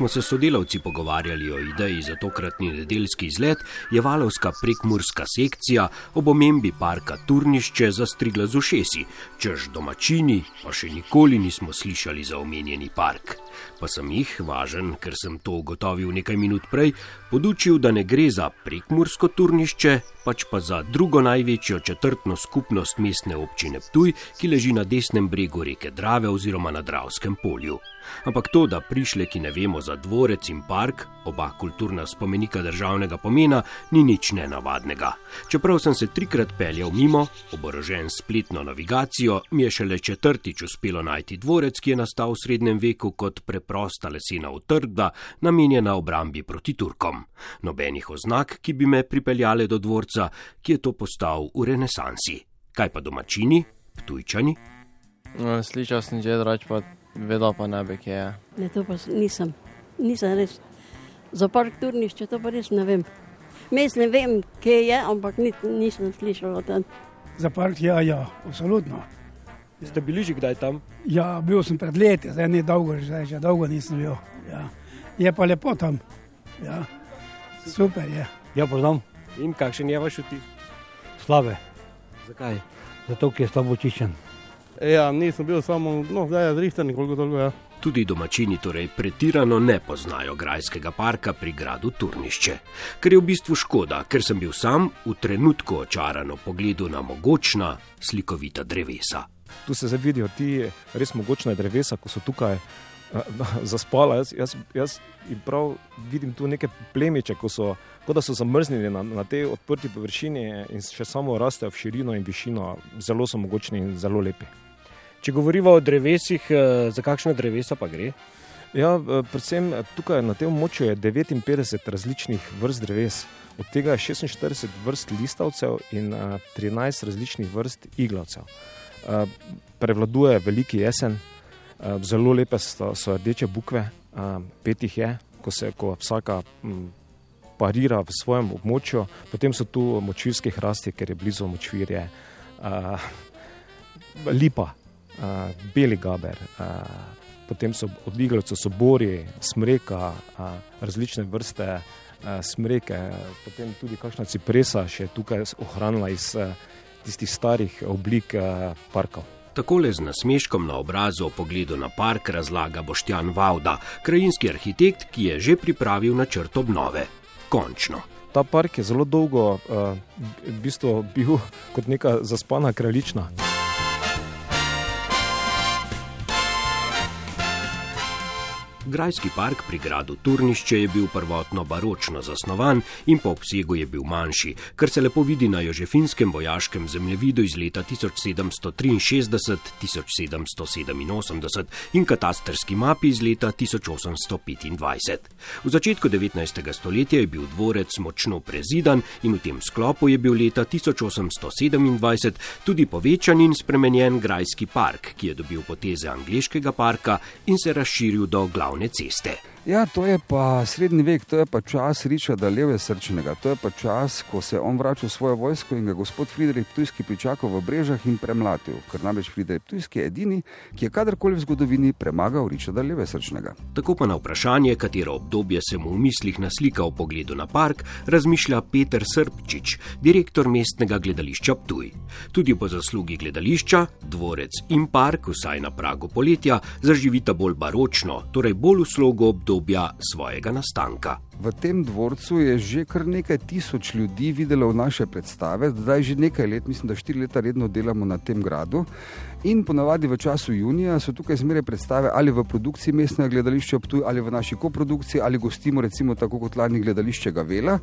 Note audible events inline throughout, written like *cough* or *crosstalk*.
Smo se sodelavci pogovarjali o ideji za tokratni nedeljski izlet, je valovska prekmurska sekcija ob omembi parka Turnišče zastrigla z ušesi, čež domačini pa še nikoli nismo slišali za omenjeni park. Pa sem jih, važen, ker sem to ugotovil nekaj minut prej, podučil, da ne gre za prekmursko turnišče, pač pa za drugo največjo četrtno skupnost mestne občine Ptuj, ki leži na desnem bregu reke Drave oziroma na Dravskem polju. Ampak to, da prišle, ki ne vemo za dvorec in park, oba kulturna spomenika državnega pomena, ni nič nenavadnega. Čeprav sem se trikrat peljal mimo, oborožen spletno navigacijo, mi je šele četrtič uspelo najti dvorec, ki je nastal v srednjem veku kot preprosta lesena utrdba, namenjena obrambi proti Turkom. Nobenih oznak, ki bi me pripeljale do dvorca, ki je to postal v renesansi. Kaj pa domačini, tujčani? No, slišal sem že drugače, pa vedel pa ne bi, kje je. Ne, to pa nisem, nisem res. Za park turnišče to pa res ne vem. Mislim, vem, kje je, ampak ni, nisem slišal o tem. Za park, ja, ja, absolutno. Ste bili že kdaj tam? Ja, bil sem pred leti, zdaj ni dolgo, zdaj že dolgo nisem bil. Ja. Je pa lepo tam. Ja. Super je. Ja, poznam In kakšen je vaš vtis? slabe, Zakaj? zato ker je slabo očiščen. Ja, nisem bil samo, no, zdaj je zrihten, koliko toliko je. Tudi domačini torej pretirano ne poznajo grajskega parka pri gradu Turnišče. Ker je v bistvu škoda, ker sem bil sam v trenutku očaran ob pogledu na mogočna, slikovita drevesa. tu se zdaj vidijo ti res mogočne drevesa, ko so tukaj *laughs* zaspala. Jaz, jaz, jaz prav vidim tu neke plemiče, ko so, kot da so zamrznjeni na, na tej odprti površini in še samo rastejo v širino in višino. Zelo so mogočni in zelo lepi. Če govorimo o drevesih, eh, za kakšna drevesa pa gre? Ja, eh, predvsem eh, tukaj na tem območju je 59 različnih vrst dreves. Od tega je 46 vrst listavcev in uh, 13 različnih vrst iglavcev. Prevladuje veliki jesen, zelo lepe so, so rdeče bukve, uh, pet jih je, ko se ko vsaka m, parira v svojem območju, potem so tu močvirske hrasti, ker je blizu močvirje, uh, lipa, beli gaber. Potem so od iglavcev so bori, smreka, različne vrste smreke, potem tudi kakšna cipresa še tukaj ohranila iz tistih starih oblik parkov. Takole z nasmeškom na obrazu o pogledu na park razlaga Boštjan Vauda, krajinski arhitekt, ki je že pripravil načrt obnove. Končno. Ta park je zelo dolgo a, v bistvu bil kot neka zaspana kraljična. Grajski park pri gradu Turnišče je bil prvotno baročno zasnovan in po obsegu je bil manjši, kar se lepo vidi na Jožefinskem vojaškem zemljevidu iz leta 1763-1787 in katastrski mapi iz leta 1825. V začetku 19. stoletja je bil dvorec močno prezidan in v tem sklopu je bil leta 1827 tudi povečan in spremenjen Grajski park, ki je dobil poteze angliškega parka in se razširil do glavne ceste. Ja, to je pa srednji vek, to je pa čas Richarda Leve Srčnega, to je pa čas, ko se je on vračal v svojo vojsko in ga gospod Friedrich Ptujski pričakal v Brežah in premlatil, ker namreč Friedrich Ptujski je edini, ki je kadarkoli v zgodovini premagal Richarda Leve Srčnega. Tako pa na vprašanje, katero obdobje se mu v mislih naslika v pogledu na park, razmišlja Peter Srpčič, direktor mestnega gledališča Ptuj. Tudi po zaslugi gledališča, dvorec in park, vsaj na pragu poletja, zaživita bolj baročno, torej bolj v slogu obdobja svojega nastanka. V tem dvorcu je že kar nekaj tisoč ljudi videlo naše predstave, zdaj že nekaj let, mislim, da štiri leta redno delamo na tem gradu. In ponavadi v času junija so tukaj zmeraj predstave ali v produkciji mestnega gledališča Ptuj ali v naši koprodukciji ali gostimo recimo tako kot lani gledališče Gavela.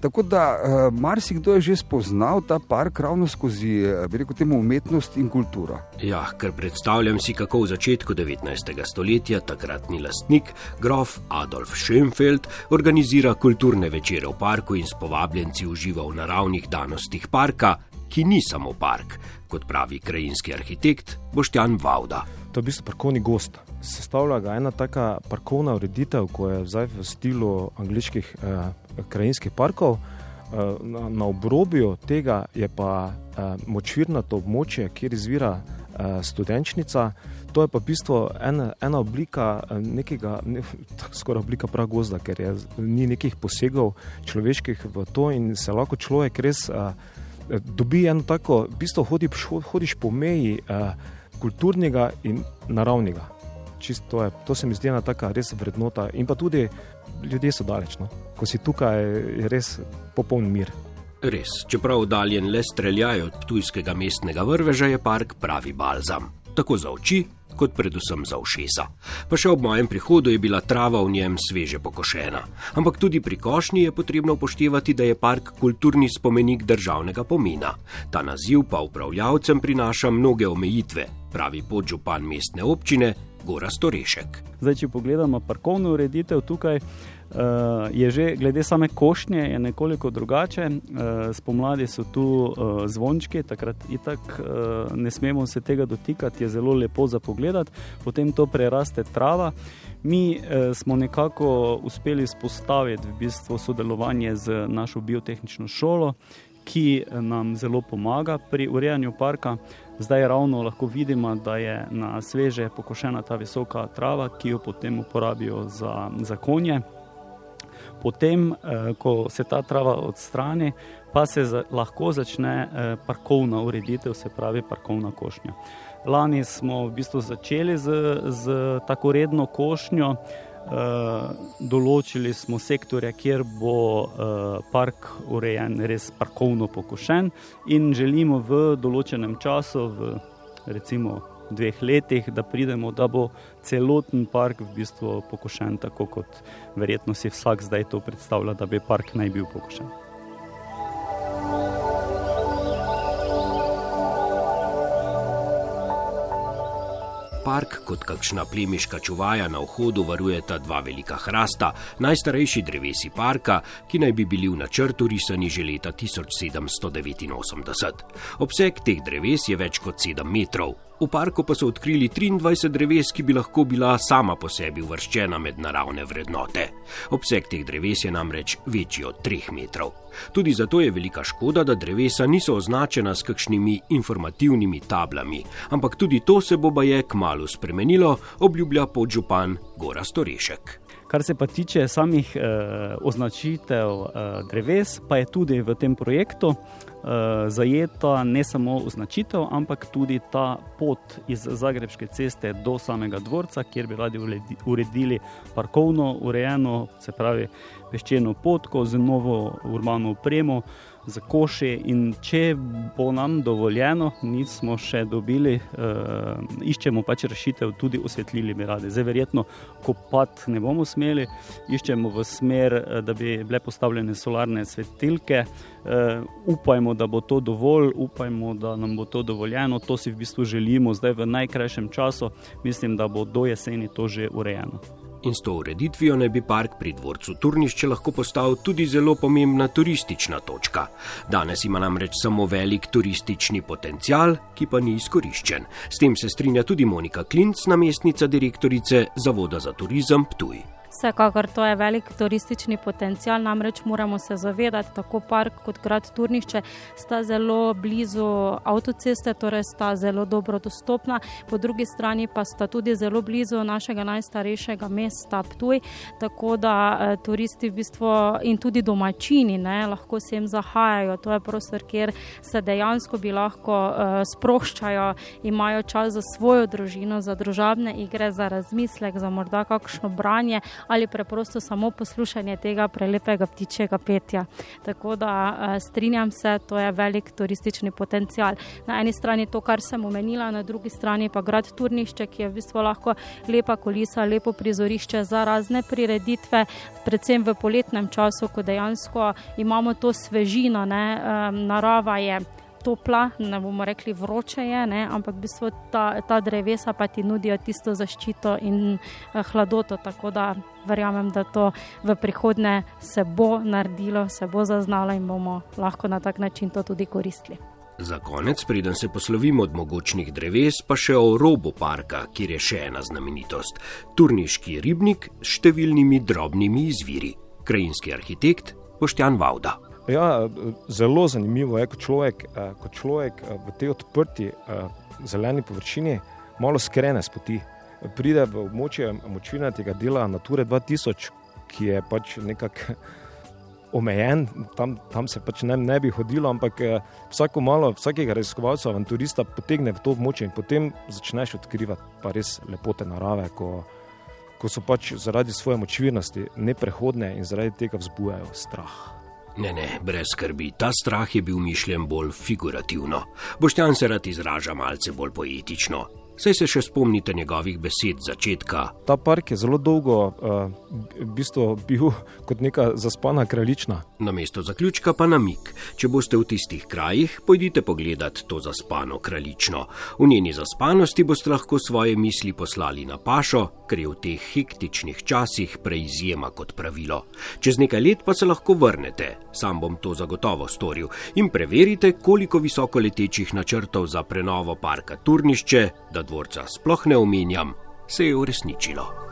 Tako da uh, marsikdo je že spoznal ta park ravno skozi, uh, bi rekel, temu umetnost in kulturo. Ja, ker predstavljam si, kako v začetku 19. stoletja takratni lastnik, grof Adolf Schönfeld, organizira kulturne večere v parku in s povabljenci uživa v naravnih danostih parka, ki ni samo park, kot pravi krajinski arhitekt Boštjan Vauda. To je v bistvu parkovni gost. Sestavlja ga ena taka parkovna ureditev, ko je zdaj v stilu angliških eh, krajinskih parkov. Uh, na, na obrobju tega je pa uh, močvirnato območje, kjer izvira uh, studenčnica. To je pa v bistvu ena, ena oblika nekega, ne, *laughs* skoraj oblika pragozda, ker je, ni nekih posegov človeških v to in se lahko človek res uh, dobi eno tako, v bistvu hodi, hodiš po meji uh, kulturnega in naravnega. To, je, to se mi zdi ena taka res vrednota in pa tudi ljudje so daleč. No? Ko si tukaj, je res popoln mir. Res, čeprav oddaljen le streljajo od tujskega mestnega vrveža, je park pravi balzam. Tako za oči, kot predvsem za ušesa. Pa še ob mojem prihodu je bila trava v njem sveže pokošena. Ampak tudi pri košnji je potrebno upoštevati, da je park kulturni spomenik državnega pomena. Ta naziv pa upravljavcem prinaša mnoge omejitve, pravi podžupan mestne občine Gora Storešek. Zdaj, če pogledamo parkovno ureditev tukaj, uh, je že glede same košnje nekoliko drugače. Uh, spomladi so tu uh, zvončki, takrat itak uh, ne smemo se tega dotikati, je zelo lepo za pogled, potem to preraste trava. Mi eh, smo nekako uspeli spostaviti v bistvu sodelovanje z našo biotehnično šolo, ki nam zelo pomaga pri urejanju parka. Zdaj ravno lahko vidimo, da je na sveže pokošena ta visoka trava, ki jo potem uporabijo za, za konje. Potem, eh, ko se ta trava odstrani, pa se za, lahko začne eh, parkovna ureditev, se pravi parkovna košnja. Lani smo v bistvu začeli z, z tako redno košnjo. Uh, določili smo sektorje, kjer bo park urejen, res parkovno pokošen, in želimo v določenem času, v recimo dveh letih, da pridemo, da bo celoten park v bistvu pokošen, tako kot verjetno si vsak zdaj to predstavlja, da bi park naj bil pokošen. park kot kakšna plemiška čuvaja na vhodu varujeta dva velika hrasta, najstarejši drevesi parka, ki naj bi bili v načrtu risani že leta 1789. Obseg teh dreves je več kot 7 metrov, V parku pa so odkrili 23 dreves, ki bi lahko bila sama po sebi uvrščena med naravne vrednote. Obseg teh dreves je namreč večji od 3 metrov. Tudi zato je velika škoda, da drevesa niso označena s kakšnimi informativnimi tablami, ampak tudi to se bo baje kmalo spremenilo, obljublja podžupan Gora Storešek. Kar se pa tiče samih eh, označitev eh, dreves, pa je tudi v tem projektu eh, zajeta ne samo označitev, ampak tudi ta pot iz Zagrebske ceste do samega dvorca, kjer bi radi uredili parkovno urejeno, se pravi peščeno potko z novo urbano opremo za koši. In če bo nam dovoljeno, nismo še dobili, uh, iščemo pač rešitev, tudi osvetlili bi radi. Zdaj, verjetno, ko pat ne bomo smeli, iščemo v smer, eh, da bi bile postavljene solarne svetilke. Uh, upajmo, da bo to dovolj, upajmo, da nam bo to dovoljeno. To si v bistvu želimo zdaj v najkrajšem času. Mislim, da bo do jeseni to že urejeno in s to ureditvijo naj bi park pri dvorcu Turnišče lahko postal tudi zelo pomembna turistična točka. Danes ima namreč samo velik turistični potencial, ki pa ni izkoriščen. S tem se strinja tudi Monika Klinc, namestnica direktorice Zavoda za turizem Ptuj. Vsekakor to je velik turistični potencial, namreč moramo se zavedati, tako park kot grad Turnišče sta zelo blizu avtoceste, torej sta zelo dobro dostopna, po drugi strani pa sta tudi zelo blizu našega najstarejšega mesta Ptuj, tako da eh, turisti v bistvu in tudi domačini ne, lahko sem zahajajo. To je prostor, kjer se dejansko bi lahko eh, sproščajo, imajo čas za svojo družino, za družabne igre, za razmislek, za morda kakšno branje ali preprosto samo poslušanje tega prelepega ptičjega petja. Tako da eh, strinjam se, to je velik turistični potencial. Na eni strani to, kar sem omenila, na drugi strani pa grad Turnišče, ki je v bistvu lahko lepa kolisa, lepo prizorišče za razne prireditve, predvsem v poletnem času, ko dejansko imamo to svežino, ne, narava je topla, ne bomo rekli vroče je, ne, ampak v bistvu ta, ta drevesa pa ti nudijo tisto zaščito in eh, hladoto. Tako da verjamem, da to v prihodnje se bo naredilo, se bo zaznalo in bomo lahko na tak način to tudi koristili. Za konec, preden se poslovimo od mogočnih dreves, pa še o robu parka, kjer je še ena znamenitost: turniški ribnik s številnimi drobnimi izviri. Krajinski arhitekt Poštjan Vauda. Ja, zelo zanimivo je, ko človek, ko človek v tej odprti zeleni površini malo skrene s poti. Pride v območje močvina tega dela Nature 2000, ki je pač nekako omejen, tam, tam se pač ne, ne bi hodilo, ampak vsako malo, vsakega raziskovalca, avanturista potegne v to območje in potem začneš odkrivati pa res lepote narave, ko, ko so pač zaradi svoje močvirnosti neprehodne in zaradi tega vzbujajo strah. Ne, ne, brez skrbi, ta strah je bil mišljen bolj figurativno. Boštjan se rad izraža malce bolj poetično. Saj se še spomnite njegovih besed začetka. Ta park je zelo dolgo uh, v bistvu bil kot neka zaspana kraljična. Na mesto zaključka pa namik. Če boste v tistih krajih, pojdite pogledat to zaspano kraljično. V njeni zaspanosti boste lahko svoje misli poslali na pašo, ker je v teh hektičnih časih preizjema kot pravilo. Čez nekaj let pa se lahko vrnete, sam bom to zagotovo storil, in preverite, koliko visoko letečih načrtov za prenovo parka Turnišče, da dvorca sploh ne omenjam, se je uresničilo.